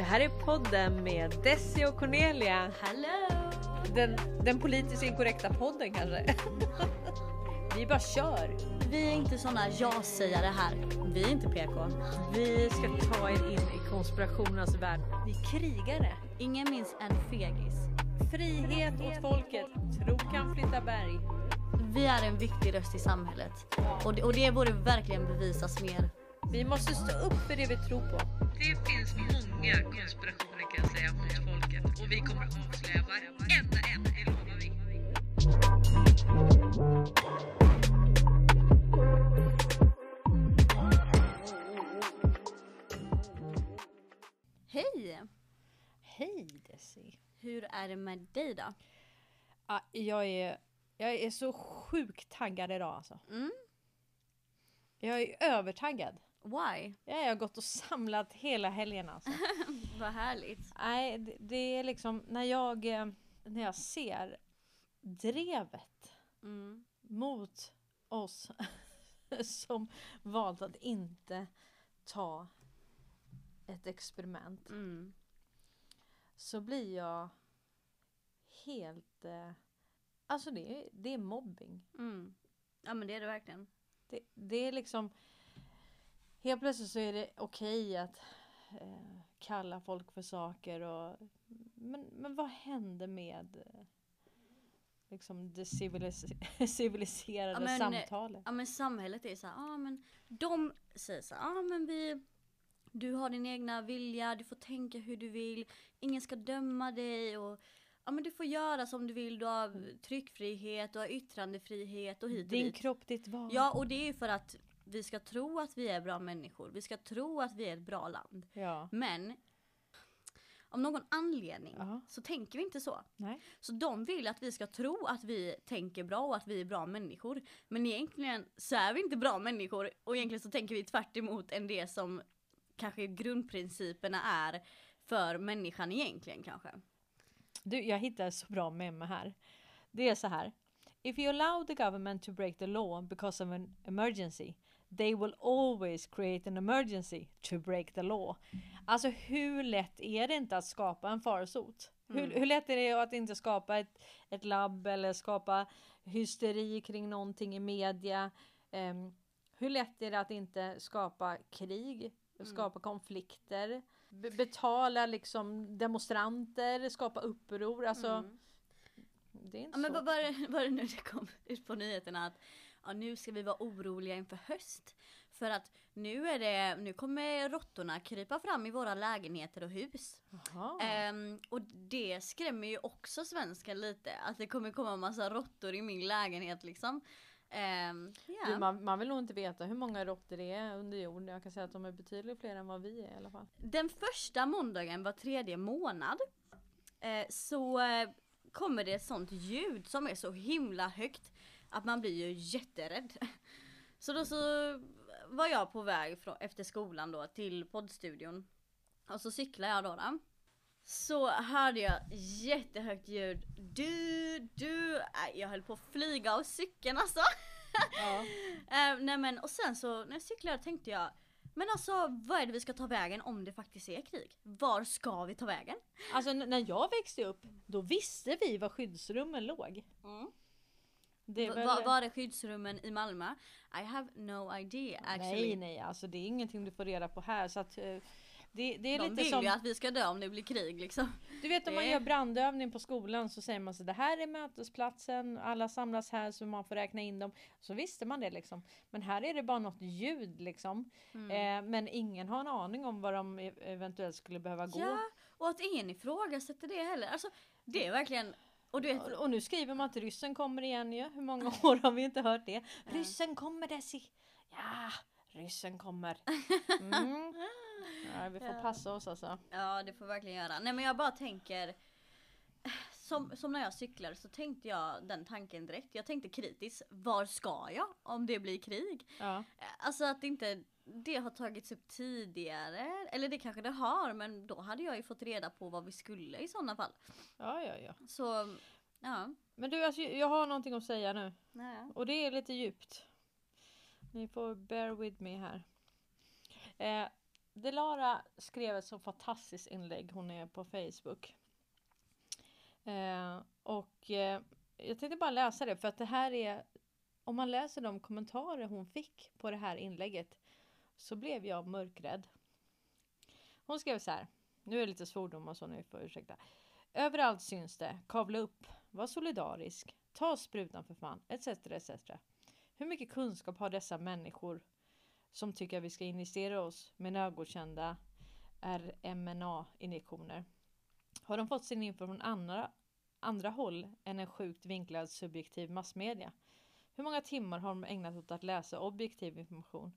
Det här är podden med Desi och Cornelia. Hallå! Den, den politiskt inkorrekta podden kanske. Vi bara kör. Vi är inte såna ja-sägare här. Vi är inte PK. Vi ska ta er in i konspirationernas värld. Vi är krigare. Ingen minns en fegis. Frihet åt folket. Tro kan flytta berg. Vi är en viktig röst i samhället. Och det, och det borde verkligen bevisas mer. Vi måste stå upp för det vi tror på. Det finns många konspirationer kan jag säga mot folket och vi kommer att avslöja varenda en, det lovar vi. Hej! Hej Desi. Hur är det med dig då? Ah, jag, är, jag är så sjukt taggad idag alltså. Mm. Jag är övertaggad. Why? Jag har gått och samlat hela helgen alltså. Vad härligt. Nej, det, det är liksom när jag, eh, när jag ser drevet Mm. mot oss som valt att inte ta ett experiment Mm. så blir jag helt... Eh, alltså det är, det är mobbing. Mm. Ja men det är det verkligen. Det, det är liksom... Helt plötsligt så är det okej att eh, kalla folk för saker och... Men, men vad hände med eh, liksom det civilis- civiliserade Ja, men, samtalet? Ja men samhället är så här, ja men de säger så här, ja men vi Du har din egna vilja, du får tänka hur du vill, ingen ska döma dig och Ja men du får göra som du vill, du har tryckfrihet, du har yttrandefrihet och hit och Din dit. kropp, ditt val. Ja och det är ju för att vi ska tro att vi är bra människor, vi ska tro att vi är ett bra land. ja. Men av någon anledning Ja. så tänker vi inte så. Nej. Så de vill att vi ska tro att vi tänker bra och att vi är bra människor. Men egentligen så är vi inte bra människor och egentligen så tänker vi tvärt emot än det som kanske grundprinciperna är för människan egentligen kanske. Du, jag hittade så bra meme här. Det är så här. If you allow the government to break the law because of an emergency, they will always create an emergency to break the law. Alltså hur lätt är det inte att skapa en farsot? Hur, hur lätt är det att inte skapa ett, ett labb eller skapa hysteri kring någonting i media? Ehm, hur lätt är det att inte skapa krig, skapa konflikter, be- betala liksom demonstranter, skapa uppror? Alltså, Mm. det är inte Ja, men så. vad var det, var det nu det kom ut på nyheterna att ja, nu ska vi vara oroliga inför höst. För att nu är det, nu kommer råttorna krypa fram i våra lägenheter och hus. Ehm, och det skrämmer ju också svensken lite. Att det kommer komma massa råttor i min lägenhet liksom. Ehm, ja. Du, man, man vill nog inte veta hur många råttor det är under jorden. Jag kan säga att de är betydligt fler än vad vi är i alla fall. Den första måndagen var tredje månad eh, så eh, kommer det ett sånt ljud som är så himla högt att man blir ju jätterädd. Så då så var jag på väg från, efter skolan då till poddstudion. Och så cyklar jag då. då. Så hörde jag jättehögt ljud. Du, du, nej, jag höll på att flyga av cykeln alltså. Ja. Eh, nej men och sen så när jag cyklade tänkte jag Men alltså vad är det vi ska ta vägen om det faktiskt är krig? Var ska vi ta vägen? Alltså när jag växte upp, då visste vi var skyddsrummen låg. Det väl... Var, var är skyddsrummen i Malmö? I have no idea actually. Nej, nej, alltså det är ingenting du får reda på här. Så att, eh, det, det är De lite vill som, ju att vi ska dö om det blir krig liksom. du vet om man gör brandövning på skolan så säger man så det här är mötesplatsen, alla samlas här så man får räkna in dem. Så visste man det liksom. Men här är det bara något ljud liksom. Mm. Eh, men ingen har en aning om var de e- eventuellt skulle behöva gå. Ja, och att ingen ifrågasätter det heller. Alltså det är verkligen och du vet, Och- nu skriver man att ryssen kommer igen ju. Hur många år har vi inte hört det? Ryssen kommer Desi! Ja, ryssen kommer. Mm. Ja, vi får passa oss alltså. Ja det får vi verkligen göra. Nej men jag bara tänker som, som när jag cyklar så tänkte jag den tanken direkt. Jag tänkte kritiskt, var ska jag om det blir krig? Ja. Alltså att inte det har tagits upp tidigare. Eller det kanske det har men då hade jag ju fått reda på vad vi skulle i sådana fall. ja, ja, ja. Så ja. Men du, alltså, jag har någonting att säga nu. Nej. Och det är lite djupt. Ni får bear with me här. Eh, Delara skrev ett så fantastiskt inlägg, hon är på Facebook. Eh, och eh, jag tänkte bara läsa det för att det här är om man läser de kommentarer hon fick på det här inlägget så blev jag mörkrädd. Hon skrev så här. Nu är det lite svordom och så, nu får ursäkta. Överallt syns det. Kavla upp. Var solidarisk. Ta sprutan för fan. Etc. etc. Hur mycket kunskap har dessa människor som tycker att vi ska injicera oss med nödgodkända RMNA-injektioner? Har de fått sin info från andra, andra håll än en sjukt vinklad subjektiv massmedia? Hur många timmar har de ägnat åt att läsa objektiv information?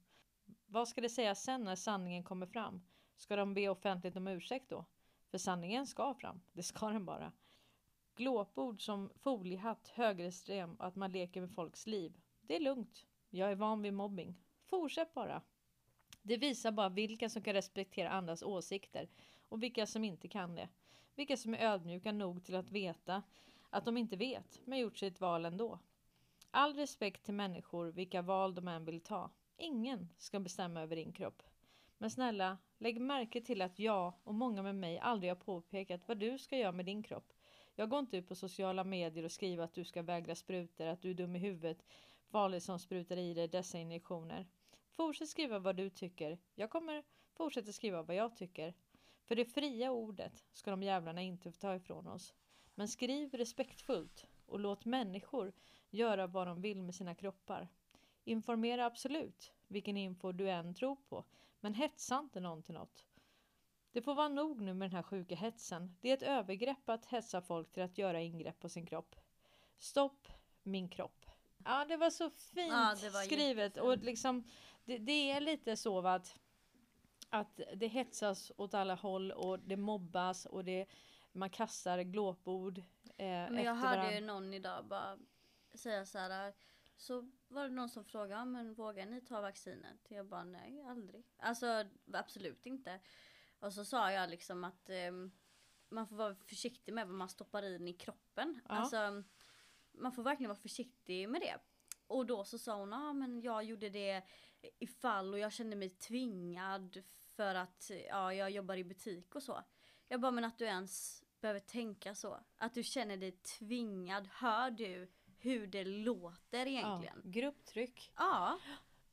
Vad ska det säga sen när sanningen kommer fram? Ska de be offentligt om ursäkt då? För sanningen ska fram, det ska den bara. Glåpord som foliehatt, högerextrem och att man leker med folks liv. Det är lugnt. Jag är van vid mobbing. Fortsätt bara. Det visar bara vilka som kan respektera andras åsikter och vilka som inte kan det. Vilka som är ödmjuka nog till att veta att de inte vet, men gjort sitt val ändå. All respekt till människor vilka val de än vill ta. Ingen ska bestämma över din kropp. Men snälla, lägg märke till att jag och många med mig aldrig har påpekat vad du ska göra med din kropp. Jag går inte ut på sociala medier och skriver att du ska vägra sprutor, att du är dum i huvudet, farligt som sprutar i dig dessa injektioner. Fortsätt skriva vad du tycker. Jag kommer fortsätta skriva vad jag tycker. För det fria ordet ska de jävlarna inte få ta ifrån oss. Men skriv respektfullt och låt människor göra vad de vill med sina kroppar. Informera absolut, vilken info du än tror på, men hetsa inte någon till något. Det får vara nog nu med den här sjuka hetsen. Det är ett övergrepp att hetsa folk till att göra ingrepp på sin kropp. Stopp min kropp. Ja, det var så fint Ja, var skrivet och liksom det, det är lite så att att det hetsas åt alla håll och det mobbas och det man kastar glåpord eh, Men jag hörde ju någon idag bara säga så här. Så var det någon som frågade, "Ja, men vågar ni ta vaccinet? Jag bara nej, aldrig. Alltså absolut inte. Och så sa jag liksom att ehm, man får vara försiktig med vad man stoppar in i kroppen. Ja. Alltså man får verkligen vara försiktig med det. Och då så sa hon, ah, men jag gjorde det ifall och jag kände mig tvingad för att ja, jag jobbar i butik och så. Jag bara, men att du ens behöver tänka så. Att du känner dig tvingad. Hör du hur det låter egentligen? Ja, grupptryck. Ja.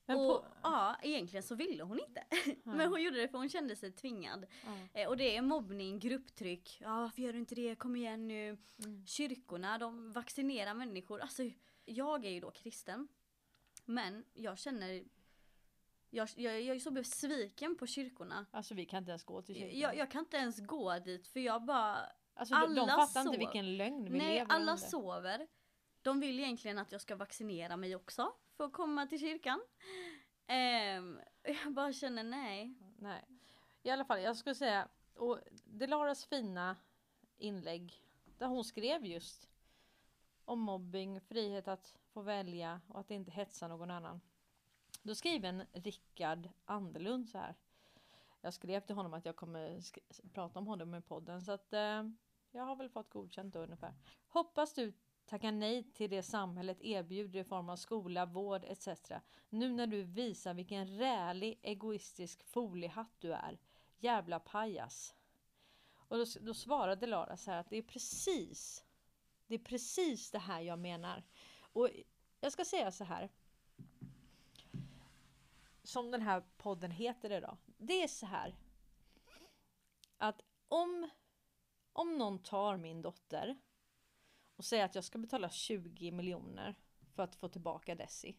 Men och på, ja, egentligen så ville hon inte. Men hon gjorde det för hon kände sig tvingad. ja. Eh, och det är mobbning, grupptryck. Ja, varför gör du inte det? Kom igen nu. Mm. Kyrkorna, de vaccinerar människor. Alltså, jag är ju då kristen. Men jag känner jag, jag, jag är så besviken på kyrkorna. Alltså vi kan inte ens gå till kyrkan. Jag, jag kan inte ens gå dit för jag bara alltså, de, de alla fattar inte sov. vilken lögn vi Nej, lever alla under. sover. De vill egentligen att jag ska vaccinera mig också för att komma till kyrkan. Ehm, jag bara känner nej. Nej. I alla fall, jag skulle säga, och Delaras fina inlägg där hon skrev just om mobbing, frihet att få välja och att inte hetsa någon annan. Då skriver en Rickard Anderlund så här. Jag skrev till honom att jag kommer prata om honom i podden så att eh, jag har väl fått godkänt då ungefär. Hoppas du tackar nej till det samhället erbjuder i form av skola, vård etc. Nu när du visar vilken rälig egoistisk foliehatt du är. Jävla pajas. Och då, då svarade Lara så här att det är precis det är precis det här jag menar. Och jag ska säga så här. Som den här podden heter idag. Det är så här. Att om, om någon tar min dotter och säga att jag ska betala 20 miljoner för att få tillbaka Desi.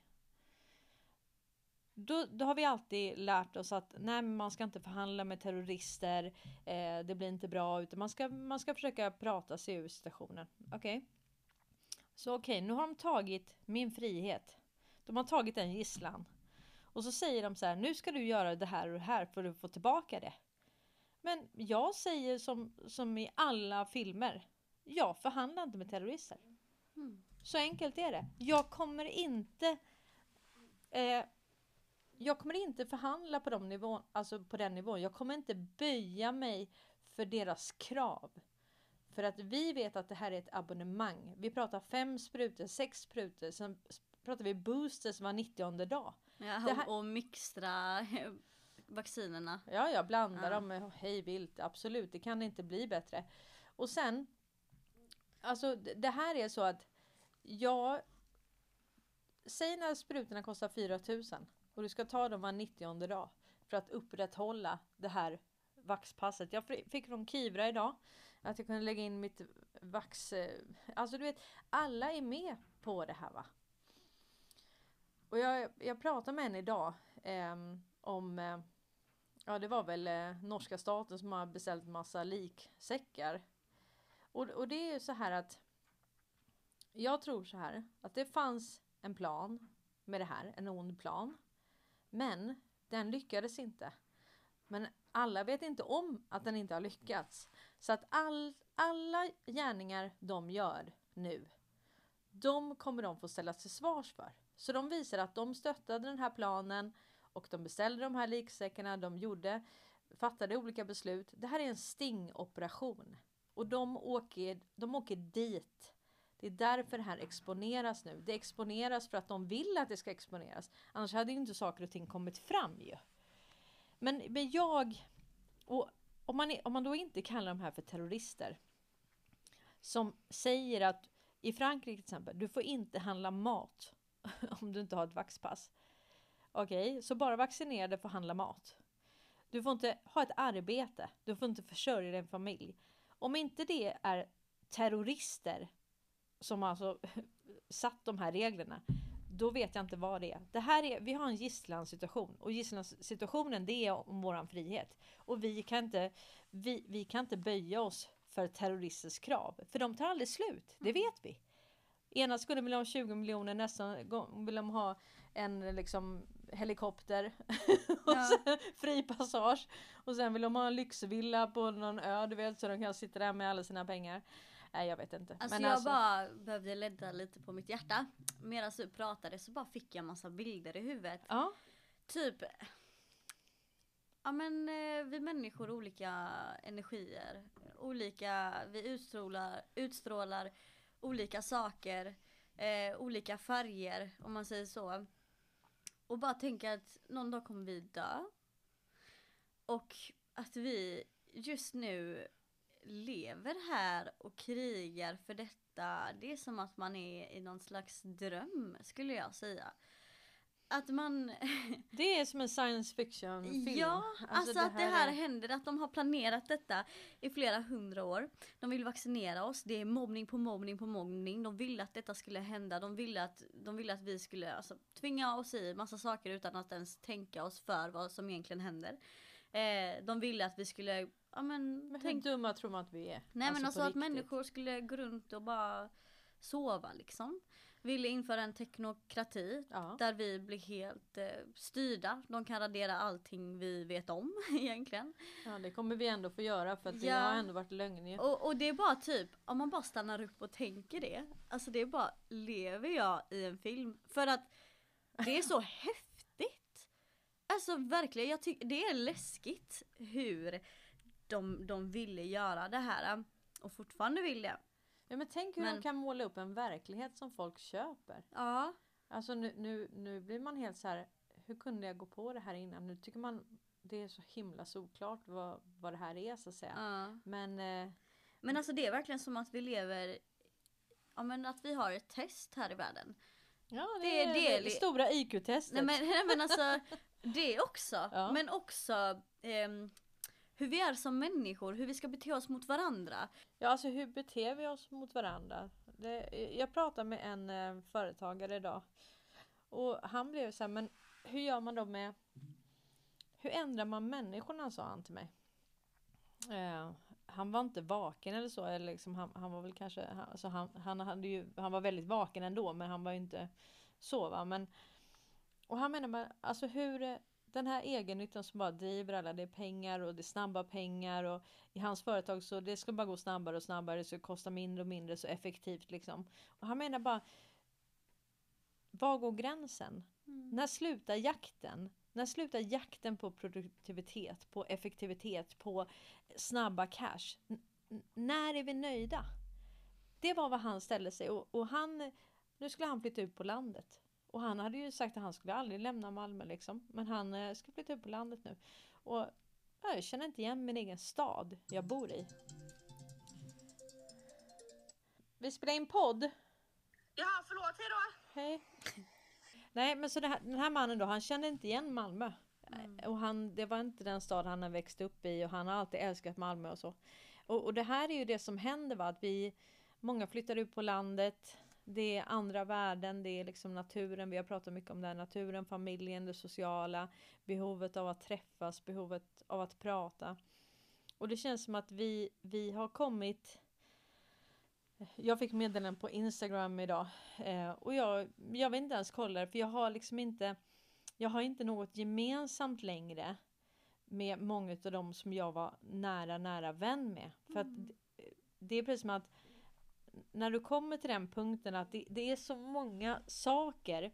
Då, då har vi alltid lärt oss att nej, man ska inte förhandla med terrorister. Eh, det blir inte bra utan man ska, man ska försöka prata sig ur situationen. Okej? Så okej, nu har de tagit min frihet. De har tagit en gisslan. Och så säger de så här, nu ska du göra det här och det här för att få tillbaka det. Men jag säger som, som i alla filmer, jag förhandlar inte med terrorister. Mm. Så enkelt är det. Jag kommer inte eh, jag kommer inte förhandla på, de nivå, alltså på den nivån. Jag kommer inte böja mig för deras krav. För att vi vet att det här är ett abonnemang. Vi pratar fem sprutor, sex sprutor, sen pratar vi boosters var 90 dag. Ja, här- och, och mixtra vaccinerna. Ja, jag blandar Ja. dem med hej vilt. Absolut, det kan inte bli bättre. Och sen, alltså det här är så att jag Säg när sprutorna kostar 4000 och du ska ta dem var 90 dag för att upprätthålla det här vaxpasset. Jag fick från Kivra idag att jag kunde lägga in mitt vax. Eh, alltså du vet, alla är med på det här va. Och jag, jag pratade med en idag eh, om eh, Ja det var väl eh, norska staten som har beställt massa liksäckar. Och, och det är ju så här att Jag tror så här att det fanns en plan med det här, en ond plan. Men den lyckades inte. Men alla vet inte om att den inte har lyckats. Så att all, alla gärningar de gör nu, de kommer de få ställas till svars för. Så de visar att de stöttade den här planen och de beställde de här liksäckarna, de gjorde, fattade olika beslut. Det här är en stingoperation. Och de åker, de åker dit. Det är därför det här exponeras nu. Det exponeras för att de vill att det ska exponeras. Annars hade ju inte saker och ting kommit fram ju. Men, men jag, och om man, är- om man då inte kallar de här för terrorister. Som säger att i Frankrike till exempel, du får inte handla mat om du inte har ett vaxpass. Okej, så bara vaccinerade får handla mat. Du får inte ha ett arbete, du får inte försörja din familj. Om inte det är terrorister som alltså satt de här reglerna, då vet jag inte vad det är. Det här är, vi har en gisslansituation och gisslansituationen det är om våran frihet. Och vi kan inte, vi, vi kan inte böja oss för terroristers krav, för de tar aldrig slut, det vet vi. Ena skulle vilja ha 20 miljoner, nästa gång vill de ha en liksom helikopter och Ja. sen fri passage. Och sen vill de ha en lyxvilla på någon ö, du vet, så de kan sitta där med alla sina pengar. Nej, jag vet inte. Alltså Men jag bara behövde ledda lite på mitt hjärta. Medan du pratade så bara fick jag massa bilder i huvudet. Ja, Typ Ja men eh, vi människor har olika energier. Olika, vi utstrålar, utstrålar olika saker. Eh, olika färger om man säger så. Och bara tänka att någon dag kommer vi dö. Och att vi just nu lever här och krigar för detta. Det är som att man är i någon slags dröm skulle jag säga. Att man det är som en science fiction film. Ja, alltså, att det här är- händer, att de har planerat detta i flera hundra år. De vill vaccinera oss, det är mobbning på mobbning på mobbning. De ville att detta skulle hända, de ville att, de ville att vi skulle alltså, tvinga oss i massa saker utan att ens tänka oss för vad som egentligen händer. Eh, de ville att vi skulle, ja men, Men hur tänk, dumma tror man att vi är? nej men på alltså att riktigt. människor skulle gå runt och bara sova liksom. Ville införa en teknokrati Ja. där vi blir helt eh, styrda. De kan radera allting vi vet om egentligen. ja, det kommer vi ändå få göra för att det Ja. har ändå varit lögn. Och, och det är bara typ, om man bara stannar upp och tänker det. Alltså det är bara, lever jag i en film? För att det är så häftigt. Alltså verkligen, jag tycker det är läskigt hur de, de ville göra det här. Och fortfarande vill det. Ja, men tänk hur Men- de kan måla upp en verklighet som folk köper. Ja. Alltså nu, nu, nu blir man helt så här. Hur kunde jag gå på det här innan? Nu tycker man det är så himla såklart vad, vad det här är så att säga. ja. Men eh, Men alltså det är verkligen som att vi lever, ja men att vi har ett test här i världen. ja, det, Det- är det det, är li- stora IQ-testet. Nej men, nej, men alltså det också. Ja. Men också ehm, hur vi är som människor, hur vi ska bete oss mot varandra. Ja, alltså hur beter vi oss mot varandra? Det, jag pratade med en eh, företagare idag. Och han blev så här, men hur gör man då med... Hur ändrar man människorna, sa han till mig. Eh, han var inte vaken eller så, eller liksom, han, han var väl kanske... han- Alltså han, han, hade ju, han var väldigt vaken ändå, men han var ju inte så. Va? Men, och han menar, alltså hur... Den här egennyttan som bara driver alla, det är pengar och det är snabba pengar och i hans företag så det ska bara gå snabbare och snabbare, det ska kosta mindre och mindre så effektivt liksom. Och han menar bara Var går gränsen? När slutar jakten? När slutar jakten på produktivitet, på effektivitet, på snabba cash? N- när är vi nöjda? Det var vad han ställde sig och, och han Nu skulle han flytta ut på landet Och han hade ju sagt att han skulle aldrig lämna Malmö liksom. Men han eh, ska flytta upp på landet nu. Och ja, jag känner inte igen min egen stad jag bor i. Vi spelar in podd. Ja, förlåt, hejdå! Hej. Nej men så här, den här mannen då, han kände inte igen Malmö. Och han, det var inte den stad han har växt upp i och han har alltid älskat Malmö och så. Och, och det här är ju det som händer va, att vi, många flyttar ut på landet. Det är andra värden, det är liksom naturen, vi har pratat mycket om det här, naturen, familjen, det sociala, behovet av att träffas, behovet av att prata. Och det känns som att vi, vi har kommit jag fick meddelanden på Instagram idag eh, och jag, jag vill inte ens kolla det för jag har liksom inte Jag har inte något gemensamt längre med många av dem som jag var nära, nära vän med. För att det, det är precis som att när du kommer till den punkten att det, det är så många saker.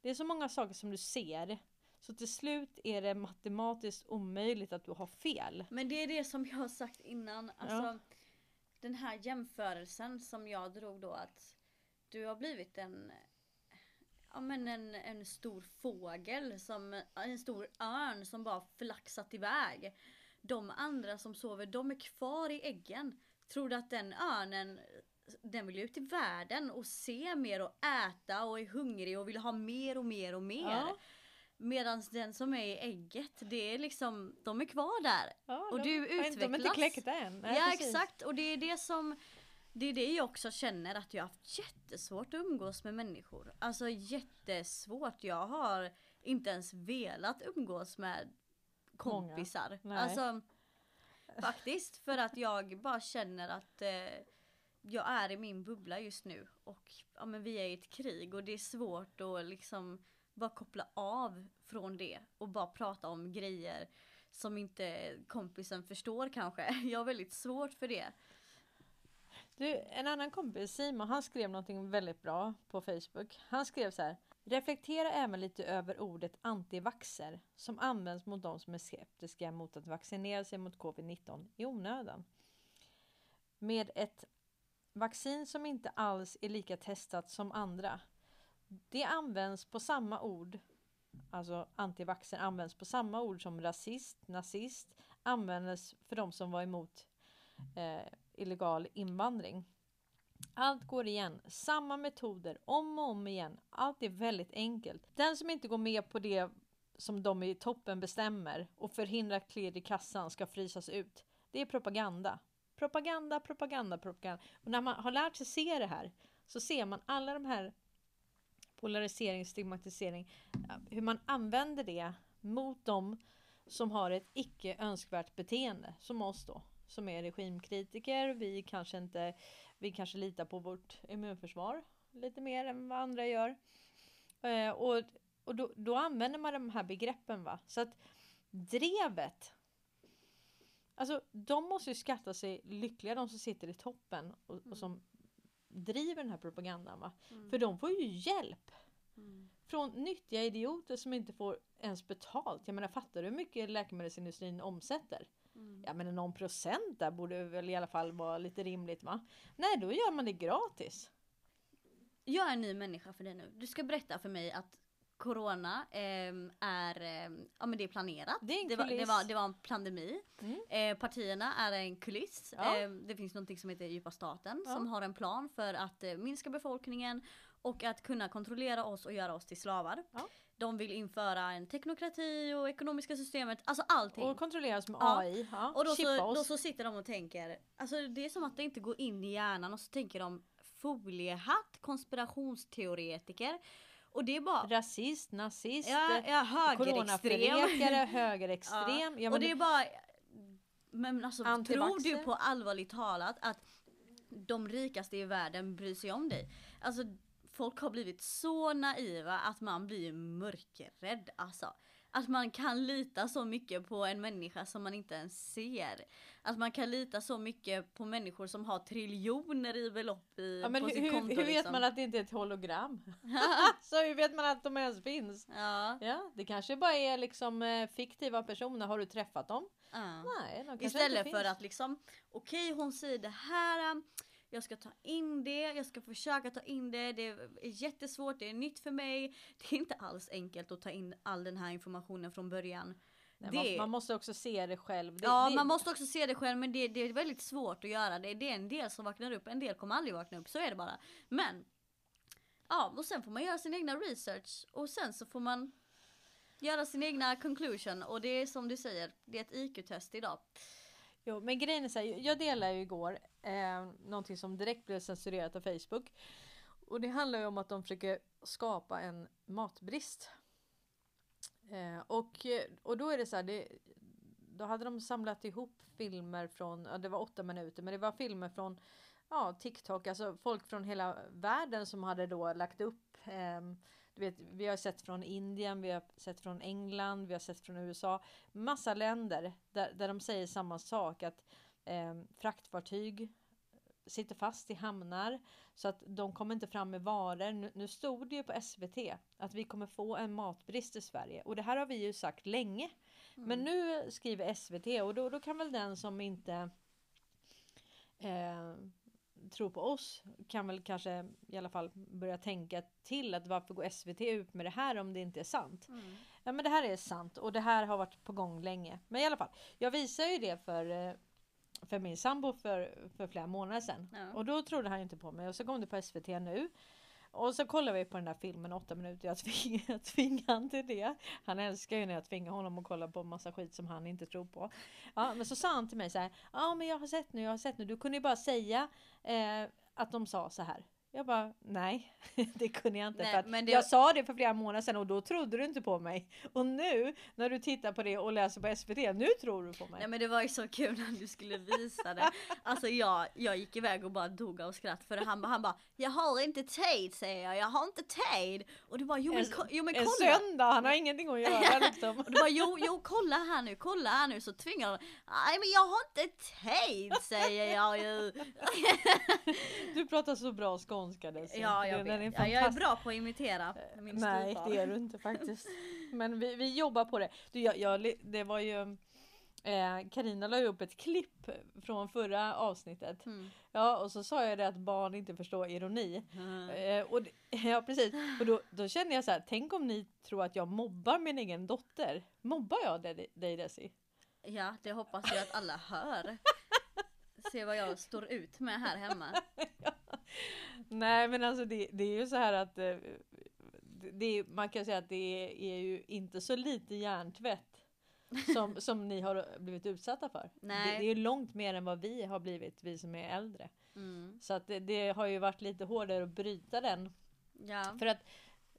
Det är så många saker som du ser. Så till slut är det matematiskt omöjligt att du har fel. Men det är det som jag har sagt innan. Alltså, Ja. Den här jämförelsen som jag drog då att du har blivit en Ja men en, en stor fågel, som, en stor örn som bara flaxat iväg. De andra som sover, de är kvar i äggen. Tror du att den örnen, den vill ut i världen och se mer och äta och är hungrig och vill ha mer och mer och mer. Ja. Medan den som är i ägget, det är liksom, de är kvar där. Ja, Och de, du De är inte utvecklas. kläckta än. Nej, ja precis. exakt och det är det som Det är det jag också känner att jag har haft jättesvårt att umgås med människor. Alltså jättesvårt. Jag har inte ens velat umgås med kompisar. Alltså Faktiskt för att jag bara känner att eh, jag är i min bubbla just nu och ja, men vi är i ett krig och det är svårt att liksom bara koppla av från det och bara prata om grejer som inte kompisen förstår kanske. Jag har väldigt svårt för det. Du, en annan kompis, Simon, han skrev någonting väldigt bra på Facebook. Han skrev så här. Reflektera även lite över ordet antivaxer som används mot de som är skeptiska mot att vaccinera sig mot covid-19 i onödan. Med ett vaccin som inte alls är lika testat som andra. Det används på samma ord, alltså antivaxer används på samma ord som rasist, nazist, användes för de som var emot eh, illegal invandring. Allt går igen, samma metoder om och om igen. Allt är väldigt enkelt. Den som inte går med på det som de i toppen bestämmer och förhindrar klirr i kassan ska frysas ut. Det är propaganda. Propaganda, propaganda, propaganda. Och när man har lärt sig se det här så ser man alla de här polarisering, stigmatisering, hur man använder det mot dem som har ett icke önskvärt beteende som oss då som är regimkritiker. Vi kanske inte, vi kanske litar på vårt immunförsvar lite mer än vad andra gör. Eh, och och då, då använder man de här begreppen va. Så att drevet. Alltså de måste ju skatta sig lyckliga de som sitter i toppen och, och som driver den här propagandan va. För de får ju hjälp. Från nyttiga idioter som inte får ens betalt. Jag menar fattar du hur mycket läkemedelsindustrin omsätter? Ja men någon procent där borde väl i alla fall vara lite rimligt va? Nej då gör man det gratis. Jag är en ny människa för dig nu. Du ska berätta för mig att Corona ehm, är, ehm, ja men det är planerat. Det är det, var, det, var, det var en pandemi. Mm. Eh, partierna är en kuliss. Ja. Ehm, det finns något som heter djupa staten Ja. som har en plan för att eh, minska befolkningen och att kunna kontrollera oss och göra oss till slavar. Ja. De vill införa en teknokrati och ekonomiska systemet, alltså allting. Och kontrolleras med Ja. AI. Ja. Och då Chippa så, oss. då så sitter de och tänker, alltså det är som att det inte går in i hjärnan och så tänker de foliehatt, konspirationsteoretiker. Och det är bara Rasist, nazist, Ja, ja högerextrem. högerextrem. Ja, och men det är bara Men alltså tror du på allvarligt talat att de rikaste i världen bryr sig om dig? Alltså folk har blivit så naiva att man blir mörkrädd alltså. Att man kan lita så mycket på en människa som man inte ens ser. Att man kan lita så mycket på människor som har triljoner i belopp i, ja, men på hur, sitt konto. hur vet liksom. man att det inte är ett hologram? så hur vet man att de ens finns? Ja. Ja, det kanske bara är liksom eh, fiktiva personer. Har du träffat dem? ja. Nej, de kanske Istället inte för finns. att liksom, okej hon säger det här, jag ska ta in det, jag ska försöka ta in det, det är jättesvårt, det är nytt för mig. Det är inte alls enkelt att ta in all den här informationen från början. Nej, det, man, man måste också se det själv. Det, ja, det, man måste också se det själv men det, det är väldigt svårt att göra det. Det är en del som vaknar upp, en del kommer aldrig vakna upp, så är det bara. Men Ja, och sen får man göra sin egna research och sen så får man göra sin egna conclusion och det är som du säger, det är ett IQ-test idag. Jo, men grejen är så här, jag delade ju igår eh, någonting som direkt blev censurerat av Facebook. Och det handlar ju om att de försöker skapa en matbrist. Eh, och, och då är det så här, det, då hade de samlat ihop filmer från, ja, det var åtta minuter, men det var filmer från ja, TikTok, alltså folk från hela världen som hade då lagt upp eh, du vet, vi har sett från Indien, vi har sett från England, vi har sett från USA. Massa länder där, där de säger samma sak att eh, fraktfartyg sitter fast i hamnar så att de kommer inte fram med varor. Nu, nu stod det ju på SVT att vi kommer få en matbrist i Sverige och det här har vi ju sagt länge. Mm. Men nu skriver SVT och då, då kan väl den som inte eh, tror på oss kan väl kanske i alla fall börja tänka till att varför går SVT ut med det här om det inte är sant? Mm. Ja men det här är sant och det här har varit på gång länge. Men i alla fall, jag visar ju det för eh, för min sambo för, för flera månader sedan. Ja. Och då trodde han inte på mig och så kom det på SVT nu. Och så kollar vi på den där filmen åtta minuter. Jag tvingar, jag tvingar han till det. Han älskar ju när jag tvingar honom att kolla på massa skit som han inte tror på. Ja, men så sa han till mig så här. Ja, men jag har sett nu, jag har sett nu. Du kunde ju bara säga eh, att de sa så här. Jag bara, nej, det kunde jag inte. Nej, för det... Jag sa det för flera månader sedan och då trodde du inte på mig. Och nu när du tittar på det och läser på SVT, nu tror du på mig. Nej men det var ju så kul när du skulle visa det. Alltså jag, jag gick iväg och bara dog av skratt för han, han bara, jag har inte tid säger jag, jag har inte tid. Och du bara, jo men, en, jo, men kolla. En söndag, han har ingenting att göra liksom. och du bara, jo, jo kolla här nu, kolla här nu. Så tvingar han, nej men jag har inte tid säger jag ju. du pratar så bra skånska skånska Daisy. Ja, jag vet. Är ja, jag är bra på att imitera min Nej, det är du inte faktiskt. Men vi, vi jobbar på det. Du, jag, jag, det var ju Karina eh, la upp ett klipp från förra avsnittet. Mm. Ja och så sa jag det att barn inte förstår ironi. Mm. Eh, och, ja precis. Och då, då kände jag så här, tänk om ni tror att jag mobbar min egen dotter. Mobbar jag dig, dig Desi? Ja det hoppas jag att alla hör. Se vad jag står ut med här hemma. ja. Nej men alltså det, det är ju så här att eh, det, man kan säga att det är ju inte så lite hjärntvätt som, som ni har blivit utsatta för. Nej. Det, det är ju långt mer än vad vi har blivit, vi som är äldre. Mm. Så att det, det, har ju varit lite hårdare att bryta den. Ja. För att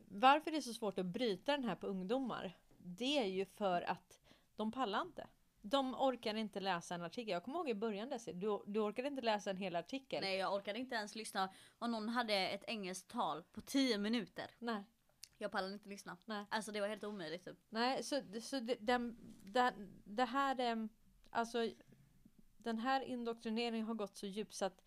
varför det är så svårt att bryta den här på ungdomar, det är ju för att de pallar inte. De orkar inte läsa en artikel. Jag kommer ihåg i början Desi, du, du orkade inte läsa en hel artikel. Nej jag orkade inte ens lyssna om någon hade ett engelskt tal på 10 minuter. Nej. Jag pallade inte lyssna. Nej. Alltså det var helt omöjligt typ. Nej så, så det, det, det, det här är alltså den här indoktrineringen har gått så djupt så att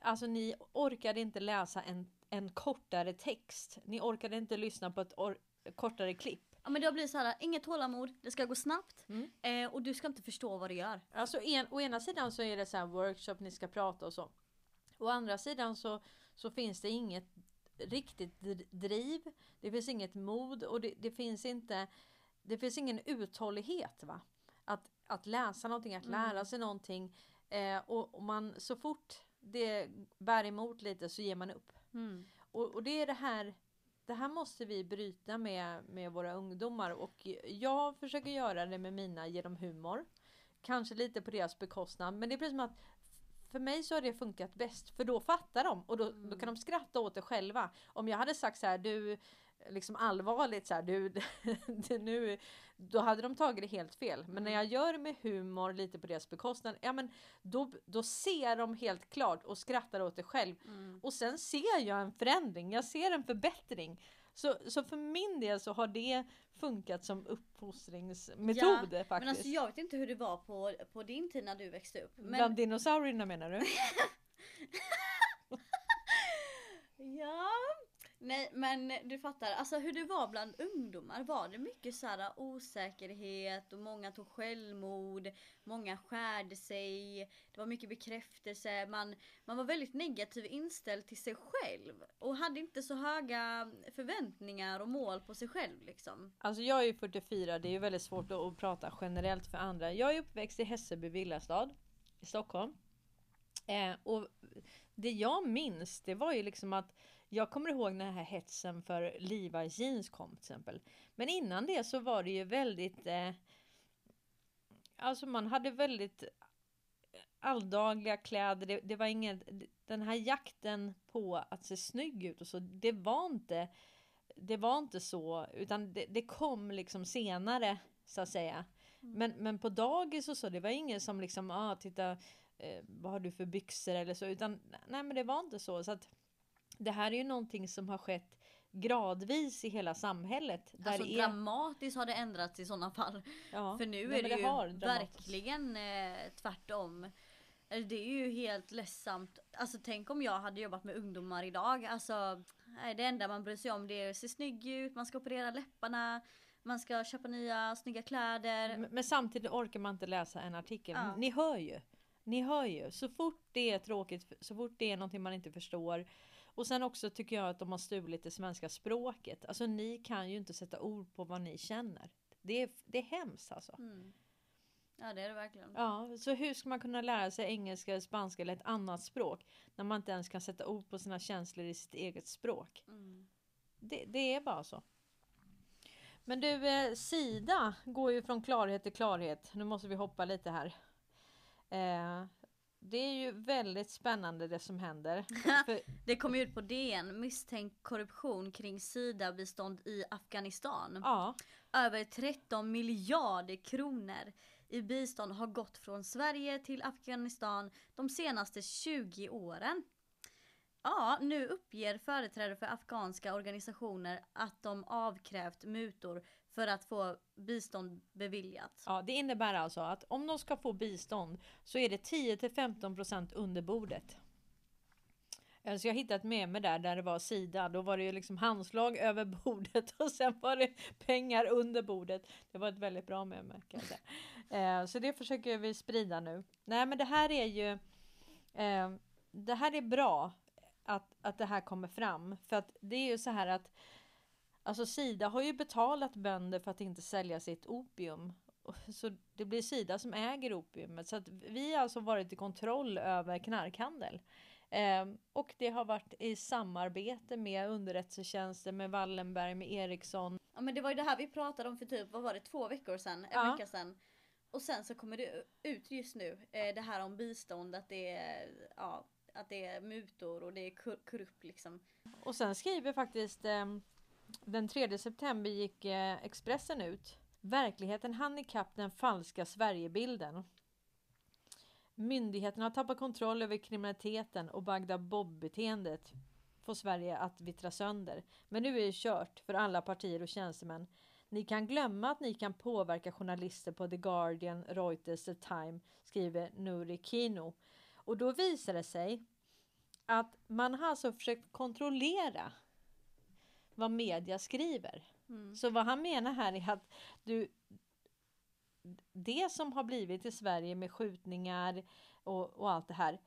alltså ni orkade inte läsa en, en kortare text. Ni orkade inte lyssna på ett or, kortare klipp. Ja men det har blivit så här, inget tålamod, det ska gå snabbt mm. eh, och du ska inte förstå vad du gör. Alltså en, å ena sidan så är det så här workshop, ni ska prata och så. Å andra sidan så, så finns det inget riktigt driv. Det finns inget mod och det, det finns inte det finns ingen uthållighet va? Att, att läsa någonting, att lära mm. sig någonting. Eh, och, och, man så fort det bär emot lite så ger man upp. Mm. Och, och, det är det här det här måste vi bryta med, med våra ungdomar och jag försöker göra det med mina genom humor. Kanske lite på deras bekostnad men det är precis som att för mig så har det funkat bäst för då fattar de och då, mm. då kan de skratta åt det själva. Om jag hade sagt så här du liksom allvarligt så här, du, nu, då hade de tagit det helt fel. Men när mm. jag gör det med humor lite på deras bekostnad, ja men då, då ser de helt klart och skrattar åt det själv. Mm. Och sen ser jag en förändring, jag ser en förbättring. Så, så för min del så har det funkat som uppfostringsmetod ja, faktiskt. Men alltså jag vet inte hur det var på, på din tid när du växte upp. Men... Bland dinosaurierna menar du? ja, Nej men du fattar, alltså hur det var bland ungdomar. Var det mycket så här osäkerhet och många tog självmord, många skärde sig, det var mycket bekräftelse, man, man var väldigt negativ inställd till sig själv och hade inte så höga förväntningar och mål på sig själv liksom. Alltså jag är ju 44, det är ju väldigt svårt att, prata generellt för andra. Jag är uppväxt i Hässelby villastad i Stockholm. Eh, och det jag minns, det var ju liksom att jag kommer ihåg den här hetsen för Levi jeans kom till exempel. Men innan det så var det ju väldigt eh, Alltså man hade väldigt alldagliga kläder. Det, det var inget, den här jakten på att se snygg ut och så, det var inte det var inte så, utan det, det kom liksom senare så att säga. Mm. Men, men på dagis och så, det var ingen som liksom, ah, titta, eh, vad har du för byxor eller så, utan nej men det var inte så. så att Det här är ju någonting som har skett gradvis i hela samhället. Där Alltså det är, dramatiskt har det ändrats i sådana fall. ja, För nu nej, är men det, ju verkligen eh, tvärtom. Eller Det är ju helt ledsamt. Alltså tänk om jag hade jobbat med ungdomar idag. Alltså det enda man bryr sig om det är att se snygg ut, man ska operera läpparna, man ska köpa nya snygga kläder. Men, men samtidigt orkar man inte läsa en artikel. Ja. Ni hör ju. Ni hör ju. Så fort det är tråkigt, så fort det är någonting man inte förstår. Och sen också tycker jag att de har stulit det svenska språket. Alltså ni kan ju inte sätta ord på vad ni känner. Det är, det är hemskt alltså. Mm. Ja det är det verkligen. Ja, så hur ska man kunna lära sig engelska, spanska eller ett annat språk när man inte ens kan sätta ord på sina känslor i sitt eget språk? Mm. Det, det är bara så. Men du, eh, Sida går ju från klarhet till klarhet. Nu måste vi hoppa lite här. Eh, det är ju väldigt spännande det som händer. För, Det kom ut på DN misstänkt korruption kring Sida-bistånd i Afghanistan. ja, Över 13 miljarder kronor i bistånd har gått från Sverige till Afghanistan de senaste 20 åren. Ja, nu uppger företrädare för afghanska organisationer att de avkrävt mutor för att få bistånd beviljat. ja, det innebär alltså att om de ska få bistånd så är det 10 till 15% under bordet. Eh, så jag hittade ett meme där, där det var Sida. Då var det ju liksom handslag över bordet och sen var det pengar under bordet. Det var ett väldigt bra meme alltså. eh, så det försöker vi sprida nu. Nej men det här är ju eh, Det här är bra att, att det här kommer fram. För att det är ju så här att Alltså Sida har ju betalat bönder för att inte sälja sitt opium. Så det blir Sida som äger opiumet. Så att vi har alltså varit i kontroll över knarkhandel. Ehm, och det har varit i samarbete med underrättelsetjänster, med Wallenberg, med Ericsson. Ja men det var ju det här vi pratade om för typ, vad var det, två veckor sedan? En Ja. vecka sedan. Och sen så kommer det ut just nu, eh, det här om bistånd, att det är, ja, att det är mutor och det är kor- korrupt liksom. Och sen skriver faktiskt ehm, den 3 september gick eh, Expressen ut. Verkligheten hann ikapp den falska Sverigebilden. Myndigheterna har tappat kontroll över kriminaliteten och Bagdad Bob-beteendet får Sverige att vittra sönder. Men nu är det kört för alla partier och tjänstemän. Ni kan glömma att ni kan påverka journalister på The Guardian, Reuters, The Time, skriver Nuri Kino. Och då visar det sig att man har alltså försökt kontrollera vad media skriver. Mm. Så vad han menar här är att du det som har blivit i Sverige med skjutningar och, och allt det här.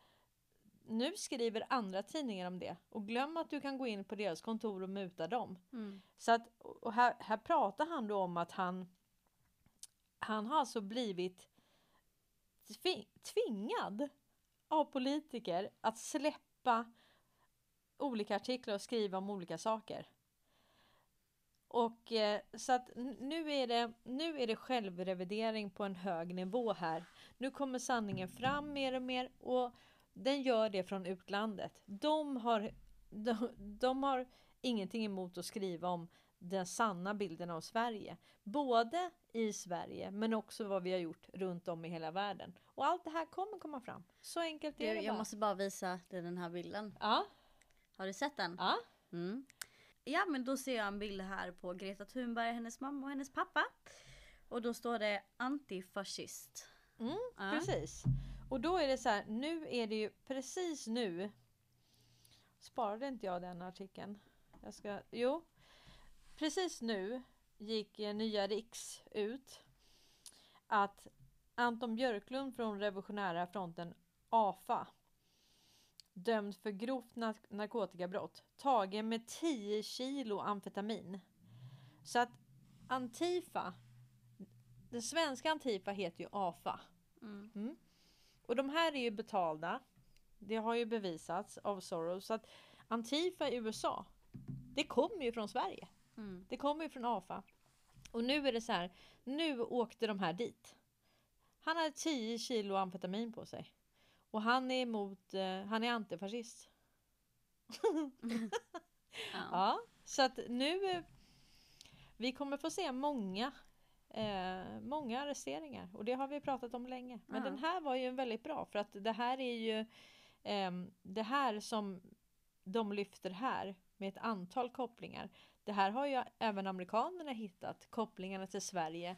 Nu skriver andra tidningar om det och glöm att du kan gå in på deras kontor och muta dem. Mm. Så att, och här, här pratar han då om att han han har alltså blivit tvi- tvingad av politiker att släppa olika artiklar och skriva om olika saker. Och eh, så att nu är, det, nu är det självrevidering på en hög nivå här. Nu kommer sanningen fram mer och mer och den gör det från utlandet. De har, de, de har ingenting emot att skriva om den sanna bilden av Sverige. Både i Sverige men också vad vi har gjort runt om i hela världen. Och allt det här kommer komma fram. Så enkelt Du, är det jag bara. måste bara visa dig den här bilden. Ja, Har du sett den? ja. Mm. Ja men då ser jag en bild här på Greta Thunberg, hennes mamma och hennes pappa. Och då står det antifascist. Mm, Ja. Precis. Och då är det så här, nu är det ju precis nu. Sparade inte jag den artikeln? Jag ska, jo. Precis nu gick eh, nya Riks ut att Anton Björklund från Revolutionära fronten AFA dömd för grovt nar- narkotikabrott tagen med 10 kilo amfetamin. Så att Antifa, den svenska Antifa heter ju AFA. Mm. Och de här är ju betalda. Det har ju bevisats av Soros. Så att Antifa i USA, det kommer ju från Sverige. Mm. Det kommer ju från AFA. Och nu är det så här, nu åkte de här dit. Han hade 10 kilo amfetamin på sig. Och han är emot, eh, han är antifascist. Ja. Ja, så att nu, eh, vi kommer få se många, eh, många arresteringar. Och det har vi pratat om länge. Men Ja. den här var ju väldigt bra för att det här är ju ehm, det här som de lyfter här med ett antal kopplingar. Det här har ju även amerikanerna hittat kopplingarna till Sverige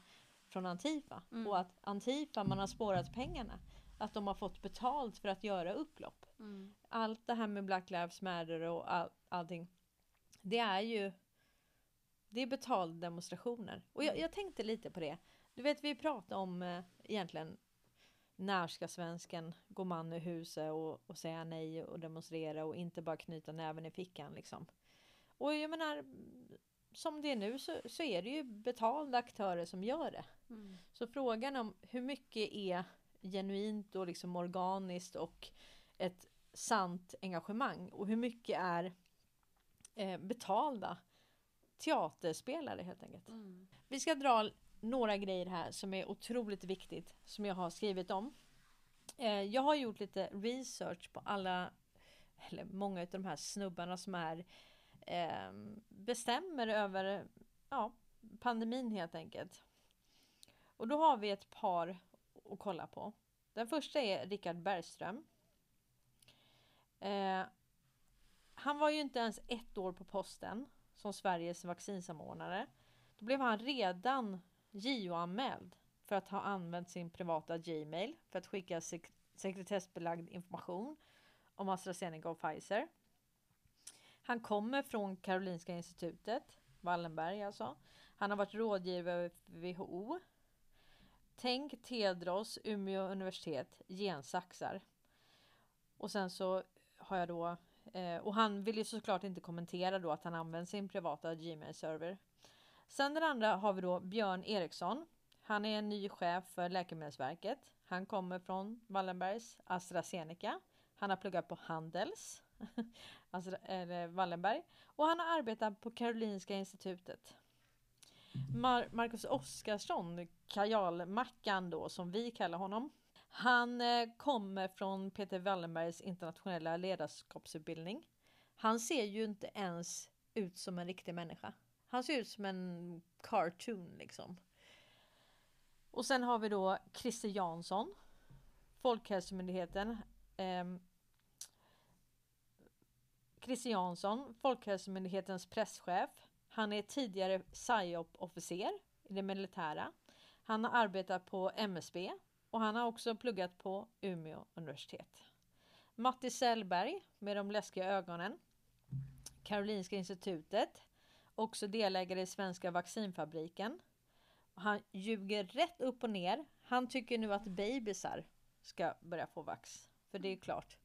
från Antifa Mm. och att Antifa, man har spårat pengarna. Att de har fått betalt för att göra upplopp. Mm. Allt det här med Black Lives Matter och all, allting. Det är ju det är betalda demonstrationer. Och jag, jag tänkte lite på det. Du vet vi pratade om eh, egentligen när ska svensken gå man ur huset och, och säga nej och demonstrera och inte bara knyta näven i fickan liksom. Och jag menar som det är nu så, så är det ju betalda aktörer som gör det. Mm. Så frågan om hur mycket är genuint och liksom organiskt och ett sant engagemang och hur mycket är eh, betalda teaterspelare helt enkelt. Mm. Vi ska dra några grejer här som är otroligt viktigt som jag har skrivit om. Eh, jag har gjort lite research på alla, eller många av de här snubbarna som är eh, bestämmer över ja, pandemin helt enkelt. Och då har vi ett par att kolla på. Den första är Richard Bergström. Eh, han var ju inte ens ett år på posten som Sveriges vaccinsamordnare. Då blev han redan JO-anmäld för att ha använt sin privata Gmail för att skicka sek- sekretessbelagd information om AstraZeneca och Pfizer. Han kommer från Karolinska institutet, Wallenberg alltså. Han har varit rådgivare för WHO. Tänk Tedros, Umeå universitet, gensaxar. Och sen så har jag då Eh, och han vill ju såklart inte kommentera då att han använder sin privata Gmail-server. Sen den andra har vi då Björn Eriksson. Han är en ny chef för Läkemedelsverket. Han kommer från Wallenbergs AstraZeneca. Han har pluggat på Handels, alltså, eller Wallenberg. Och han har arbetat på Karolinska institutet. Mar- Marcus Oskarsson, kajalmackan då som vi kallar honom. Han eh, kommer från Peter Wallenbergs internationella ledarskapsutbildning. Han ser ju inte ens ut som en riktig människa. Han ser ut som en cartoon liksom. Och sen har vi då Christer Jansson. Folkhälsomyndigheten. Eh, Christer Jansson, Folkhälsomyndighetens presschef. Han är tidigare PSYOP-officer i det militära. Han har arbetat på MSB och han har också pluggat på Umeå universitet. Matti Sellberg med de läskiga ögonen. Karolinska institutet. Också delägare i Svenska vaccinfabriken. Han ljuger rätt upp och ner. Han tycker nu att bebisar ska börja få vax. För det är klart.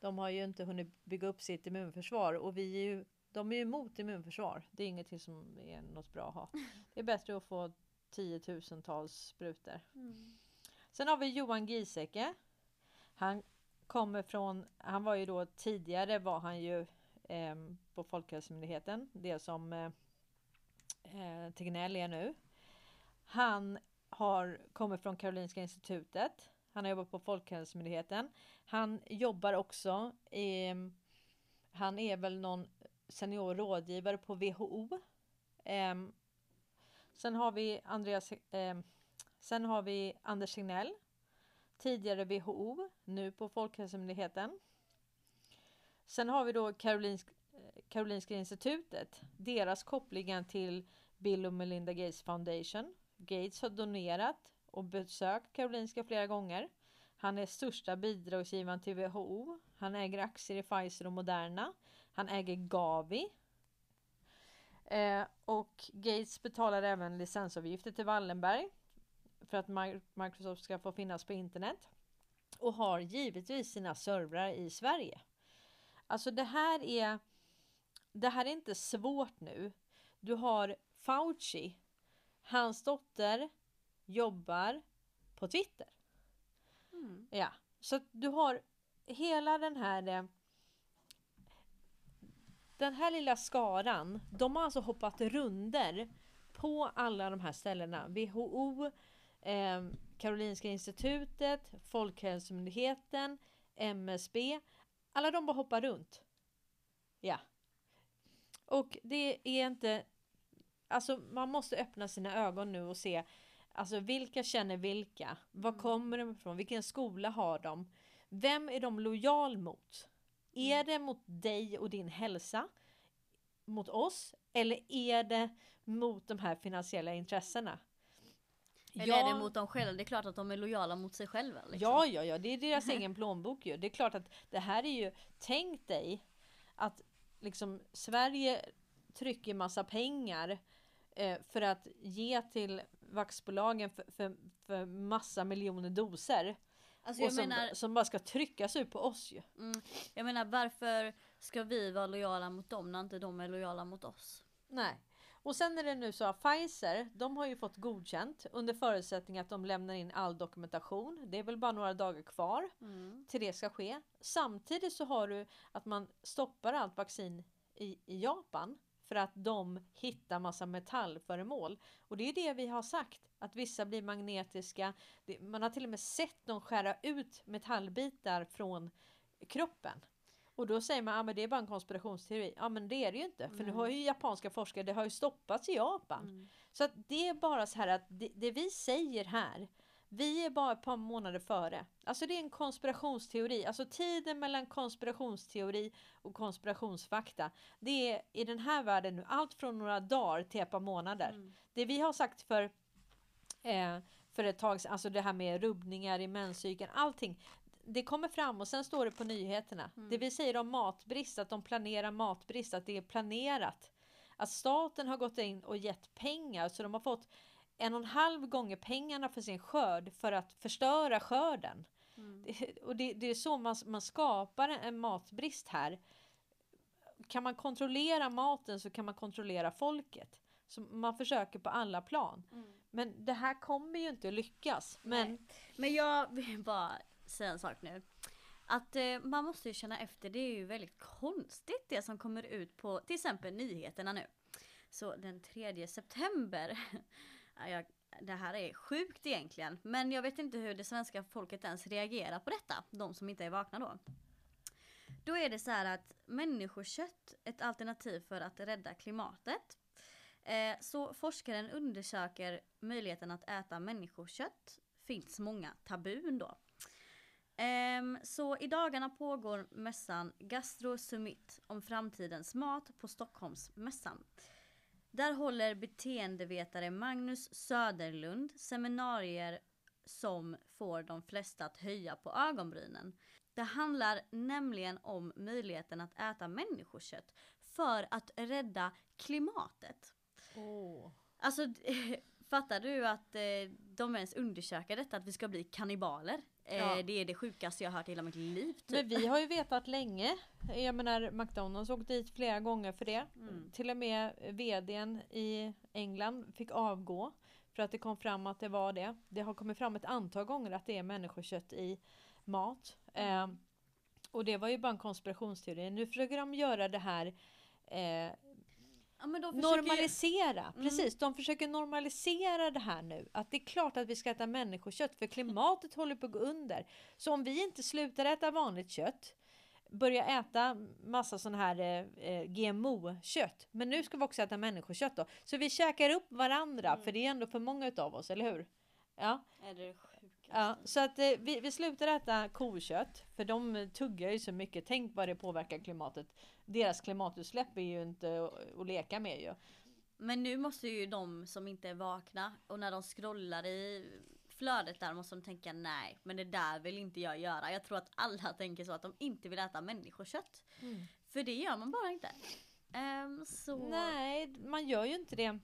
De har ju inte hunnit bygga upp sitt immunförsvar och vi är ju, de är ju emot immunförsvar. Det är ingenting som är något bra att ha. Det är bättre att få tiotusentals sprutor. Mm. Sen har vi Johan Giesecke. Han kommer från, han var ju då tidigare var han ju eh, på Folkhälsomyndigheten, det som eh, eh, Tegnell är nu. Han har kommit från Karolinska institutet. Han har jobbat på Folkhälsomyndigheten. Han jobbar också i, han är väl någon senior rådgivare på WHO. Ehm, sen har vi Andreas ehm, Sen har vi Anders Tegnell. Tidigare WHO, nu på Folkhälsomyndigheten. Sen har vi då Karolinsk, Karolinska institutet. Deras kopplingar till Bill och Melinda Gates Foundation. Gates har donerat och besökt Karolinska flera gånger. Han är största bidragsgivaren till WHO. Han äger aktier i Pfizer och Moderna. Han äger Gavi. Eh, och Gates betalar även licensavgifter till Wallenberg för att Mi- Microsoft ska få finnas på internet och har givetvis sina servrar i Sverige. Alltså det här är det här är inte svårt nu. Du har Fauci. Hans dotter jobbar på Twitter. Mm. Ja, så du har hela den här eh, den här lilla skaran, de har alltså hoppat runder på alla de här ställena. WHO, eh, Karolinska institutet, Folkhälsomyndigheten, MSB. Alla de bara hoppar runt. Ja. Och det är inte... Alltså man måste öppna sina ögon nu och se Alltså vilka känner vilka? Var Mm. kommer de ifrån? Vilken skola har de? Vem är de lojal mot? Är Mm. det mot dig och din hälsa? Mot oss? Eller är det mot de här finansiella intressena? Eller är det mot dem själva? Det är klart att de är lojala mot sig själva. Liksom. Ja, ja, ja, det är deras egen plånbok ju. Det är klart att det här är ju, tänk dig att liksom Sverige trycker massa pengar eh, för att ge till vaxbolagen för, för, för massa miljoner doser. Alltså och jag som, menar, som bara ska tryckas ut på oss ju. mm, jag menar varför ska vi vara lojala mot dem när inte de är lojala mot oss? Nej. Och sen är det nu så att Pfizer, de har ju fått godkänt under förutsättning att de lämnar in all dokumentation. Det är väl bara några dagar kvar Mm. till det ska ske. Samtidigt så har du att man stoppar allt vaccin i, i Japan för att de hittar massa metallföremål. Och det är det vi har sagt, att vissa blir magnetiska. Man har till och med sett dem skära ut metallbitar från kroppen. Och då säger man att ah, men det är bara en konspirationsteori. Ja men det är det ju inte. För nu har ju japanska forskare, det har ju stoppats i Japan. Mm. Så att det är bara så här att det, det vi säger här, vi är bara ett par månader före. Alltså det är en konspirationsteori. Alltså tiden mellan konspirationsteori och konspirationsfakta. Det är i den här världen nu allt från några dagar till ett par månader. Mm. Det vi har sagt för, eh, för ett tag sedan, alltså det här med rubbningar i menscykeln, allting. Det kommer fram och sen står det på nyheterna. Mm. Det vi säger om matbrist, att de planerar matbrist, att det är planerat. Att staten har gått in och gett pengar så de har fått en och en halv gånger pengarna för sin skörd för att förstöra skörden. Mm. Det, och det, det är så man, man skapar en, matbrist här. Kan man kontrollera maten så kan man kontrollera folket. Så man försöker på alla plan. Mm. Men det här kommer ju inte att lyckas. Men Nej. Men jag vill bara säga en sak nu. Att eh, man måste ju känna efter, det är ju väldigt konstigt det som kommer ut på till exempel nyheterna nu. Så den 3 september, jag, det här är sjukt egentligen, men jag vet inte hur det svenska folket ens reagerar på detta, de som inte är vakna då. Då är det så här att människokött, ett alternativ för att rädda klimatet. Eh, så forskaren undersöker möjligheten att äta människokött. Finns många tabun då. Ehm, så i dagarna pågår mässan Gastro Summit om framtidens mat på Stockholmsmässan. Där håller beteendevetare Magnus Söderlund seminarier som får de flesta att höja på ögonbrynen. Det handlar nämligen om möjligheten att äta människokött för att rädda klimatet. Alltså fattar du att eh, de ens undersöker detta att vi ska bli kannibaler? Eh, Ja. Det är det sjukaste jag har hört i hela mitt liv. Typ. Men vi har ju vetat länge. Jag menar McDonalds åkte dit flera gånger för det. Mm. Till och med vdn i England fick avgå. För att det kom fram att det var det. Det har kommit fram ett antal gånger att det är människokött i mat. Eh, och det var ju bara en konspirationsteori. Nu försöker de göra det här eh, ja, försöker ju- Normalisera, Mm. precis. De försöker normalisera det här nu. Att det är klart att vi ska äta människokött för klimatet håller på att gå under. Så om vi inte slutar äta vanligt kött, börjar äta massa sån här eh, eh, GMO-kött. Men nu ska vi också äta människokött då. Så vi käkar upp varandra, Mm. för det är ändå för många utav oss, eller hur? Ja, Är det? Ja så att eh, vi, vi slutar äta kokött, för de tuggar ju så mycket. Tänk vad det påverkar klimatet. Deras klimatutsläpp är ju inte att, leka med ju. Men nu måste ju de som inte är vakna och när de scrollar i flödet där måste de tänka nej men det där vill inte jag göra. Jag tror att alla tänker så att de inte vill äta människokött. För det gör man bara inte. Ehm, så... Nej, man gör ju inte det.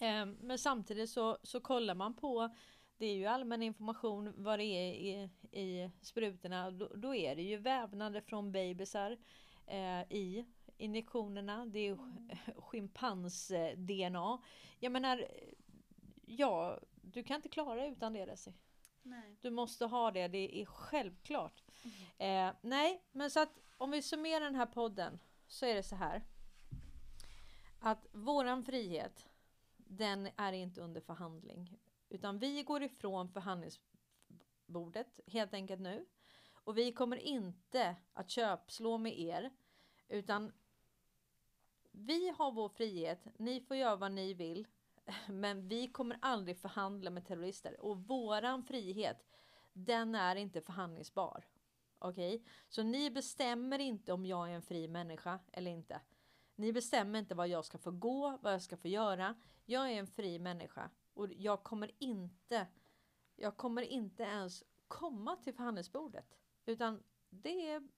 Eh, Men samtidigt så, så kollar man på det är ju allmän information vad det är i, i sprutorna. Då, då är det ju vävnader från bebisar eh, i injektionerna. Det är ju schimpans-DNA. Jag menar, ja, du kan inte klara det utan det Desi. Nej. Du måste ha det, det är självklart. Eh, nej, men så att om vi summerar den här podden så är det så här. Att våran frihet, den är inte under förhandling. Utan vi går ifrån förhandlingsbordet helt enkelt nu. Och vi kommer inte att köpslå med er. Utan vi har vår frihet, ni får göra vad ni vill. Men vi kommer aldrig förhandla med terrorister. Och våran frihet, den är inte förhandlingsbar. Okej? Så ni bestämmer inte om jag är en fri människa eller inte. Ni bestämmer inte vad jag ska få gå, vad jag ska få göra. Jag är en fri människa och jag kommer inte. Jag kommer inte ens komma till förhandlingsbordet utan det är.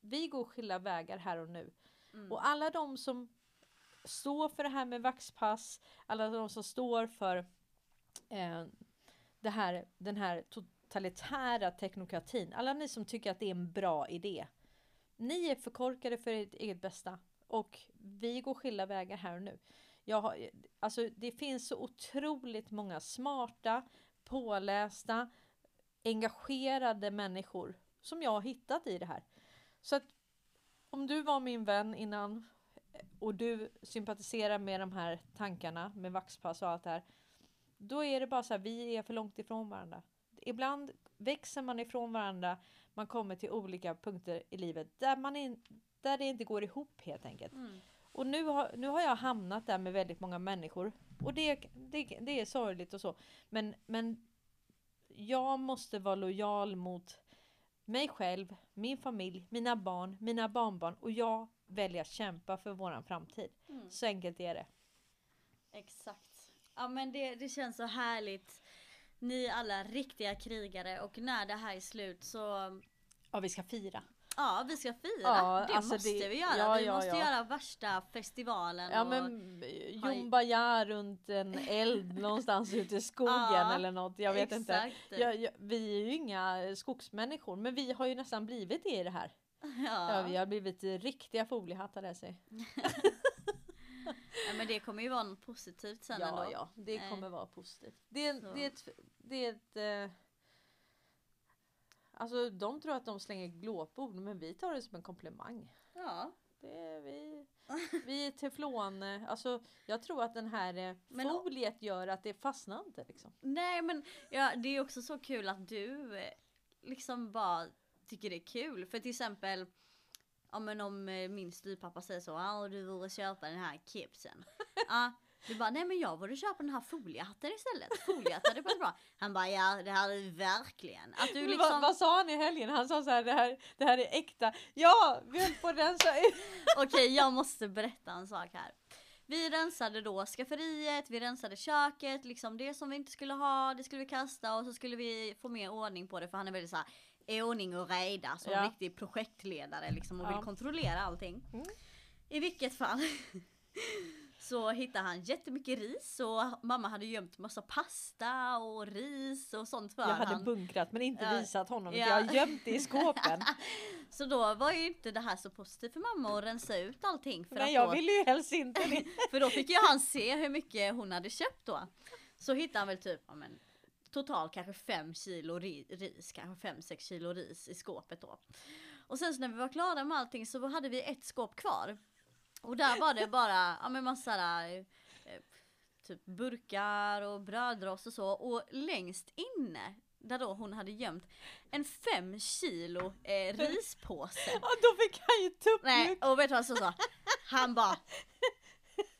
Vi går skilda vägar här och nu Mm. och alla de som står för det här med vaxpass, alla de som står för eh, det här, den här totalitära teknokratin, alla ni som tycker att det är en bra idé. Ni är förkorkade för ert eget bästa och vi går skilda vägar här och nu. Jag har, alltså det finns så otroligt många smarta, pålästa, engagerade människor som jag har hittat i det här. Så att om du var min vän innan och du sympatiserar med de här tankarna med vaxpass och allt det här. Då är det bara så här, vi är för långt ifrån varandra. Ibland växer man ifrån varandra. Man kommer till olika punkter i livet där, man in, där det inte går ihop helt enkelt. Mm. Och nu har, nu har jag hamnat där med väldigt många människor. Och det, det, det är sorgligt och så. Men, men jag måste vara lojal mot mig själv, min familj, mina barn, mina barnbarn. Och jag väljer att kämpa för våran framtid. Mm. Så enkelt är det. Exakt. Ja men det, det känns så härligt. Ni är alla riktiga krigare och när det här är slut så Ja, vi ska fira. Ja vi ska fira. Ja, det alltså måste det- vi göra. ja, vi ja, måste göra värsta festivalen. Ja och, men Jumbaja runt en eld någonstans ute i skogen eller något. Jag vet inte. exakt. Jag, jag, vi är ju inga skogsmänniskor men vi har ju nästan blivit det i det här. Ja, vi har blivit riktiga foliehattar där sig. ja men det kommer ju vara något positivt sen Ja, ändå. ja, det Eh, kommer vara positivt. Det, är- det är ett... Det är ett eh, alltså de tror att de slänger glåpord men vi tar det som en komplimang. Ja. Det är vi, vi är teflon, eh, alltså jag tror att den här eh, Men- foliet gör att det fastnar inte liksom. Nej men ja, det är också så kul att du eh, liksom bara tycker det är kul. För till exempel Ja men om min styvpappa säger så, ja du borde köpa den här kepsen. Ja, du bara, nej men jag borde köpa den här foliehatten istället. Foliehatten hade varit bra. Han bara, ja det här är verkligen. Att du liksom, vad, vad sa han i helgen? Han sa så här, det här, det här är äkta. Ja, vi höll på att rensa okej jag måste berätta en sak här. Vi rensade då skafferiet, vi rensade köket, liksom det som vi inte skulle ha, det skulle vi kasta och så skulle vi få mer ordning på det för han är väldigt så här ordning och reda som Ja. riktig projektledare liksom och Ja. vill kontrollera allting. Mm. I vilket fall så hittade han jättemycket ris och mamma hade gömt massa pasta och ris och sånt för Jag hade han. bunkrat men inte Ja. visat honom. Ja. Jag har gömt det i skåpen. Så då var ju inte det här så positivt för mamma att rensa ut allting. För att jag då, ville ju helst inte det. För då fick ju han se hur mycket hon hade köpt då. Så hittade han väl typ, ja men totalt kanske 5 kilo ri- ris, kanske 5-6 kilo ris i skåpet då. Och sen så när vi var klara med allting så hade vi ett skåp kvar. Och där var det bara, ja men massa där, eh, typ burkar och brödrost och så. Och längst inne, där då hon hade gömt en 5 kilo eh, rispåse. Ja, då fick han ju Nej, tuppmjuk. och vet du vad han sa? Han bara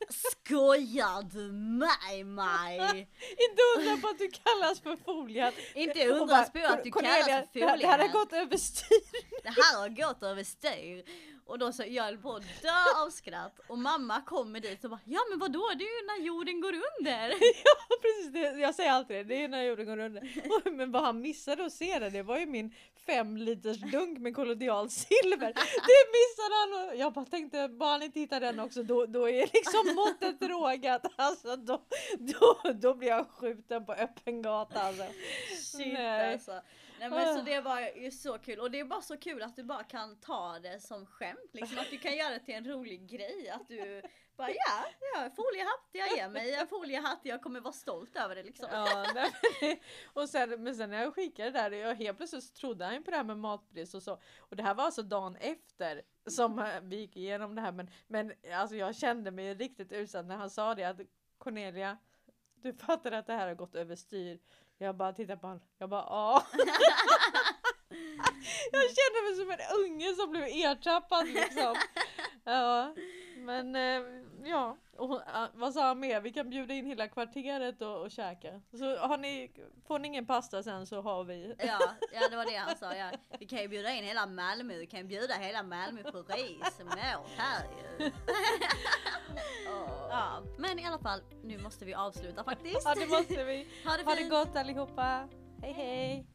Skojar du med mig? Inte undra på att du kallas för foliat. Inte bara, på att du Cornelia, kallas för här- Det här har gått överstyr. Det här har gått över styr. Och då så jag höll på att dö av skratt och mamma kommer dit och bara ja men vadå det är ju när jorden går under. Ja precis, det, jag säger alltid det, det är när jorden går under. Men vad han missade att se det, det var ju min fem liters dunk med kollodialt silver. Det missade han och jag bara tänkte, bara han inte hittar den också då, då är liksom måttet rågat. Alltså då, då, då blir jag skjuten på öppen gata alltså. Shit Nej. alltså. Nej men så Ah. det var ju så kul och det är bara så kul att du bara kan ta det som skämt liksom att du kan göra det till en rolig grej att du bara ja, ja foliehatt jag ger mig en foliehatt jag kommer vara stolt över det liksom. Ja, nej, och sen, men sen när jag skickade det där, jag helt plötsligt så trodde han på det här med matbrist och så. Och det här var alltså dagen efter som vi gick igenom det här. Men, men alltså jag kände mig riktigt utsatt när han sa det att Cornelia, du fattar att det här har gått överstyr. Jag bara tittade på honom, jag bara ja. jag kände mig som en unge som blev ertappad liksom. Ja, men eh, ja, och hon, vad sa han mer? Vi kan bjuda in hela kvarteret och, och käka. Så har ni, får ni ingen pasta sen så har vi. Ja, ja det var det han sa. Ja. Vi kan ju bjuda in hela Malmö, vi kan ju bjuda hela Malmö på resmål här ju. Ja, men i alla fall, nu måste vi avsluta faktiskt. Ja det måste vi. Ha det Ha det fint. gott allihopa. Hej hej.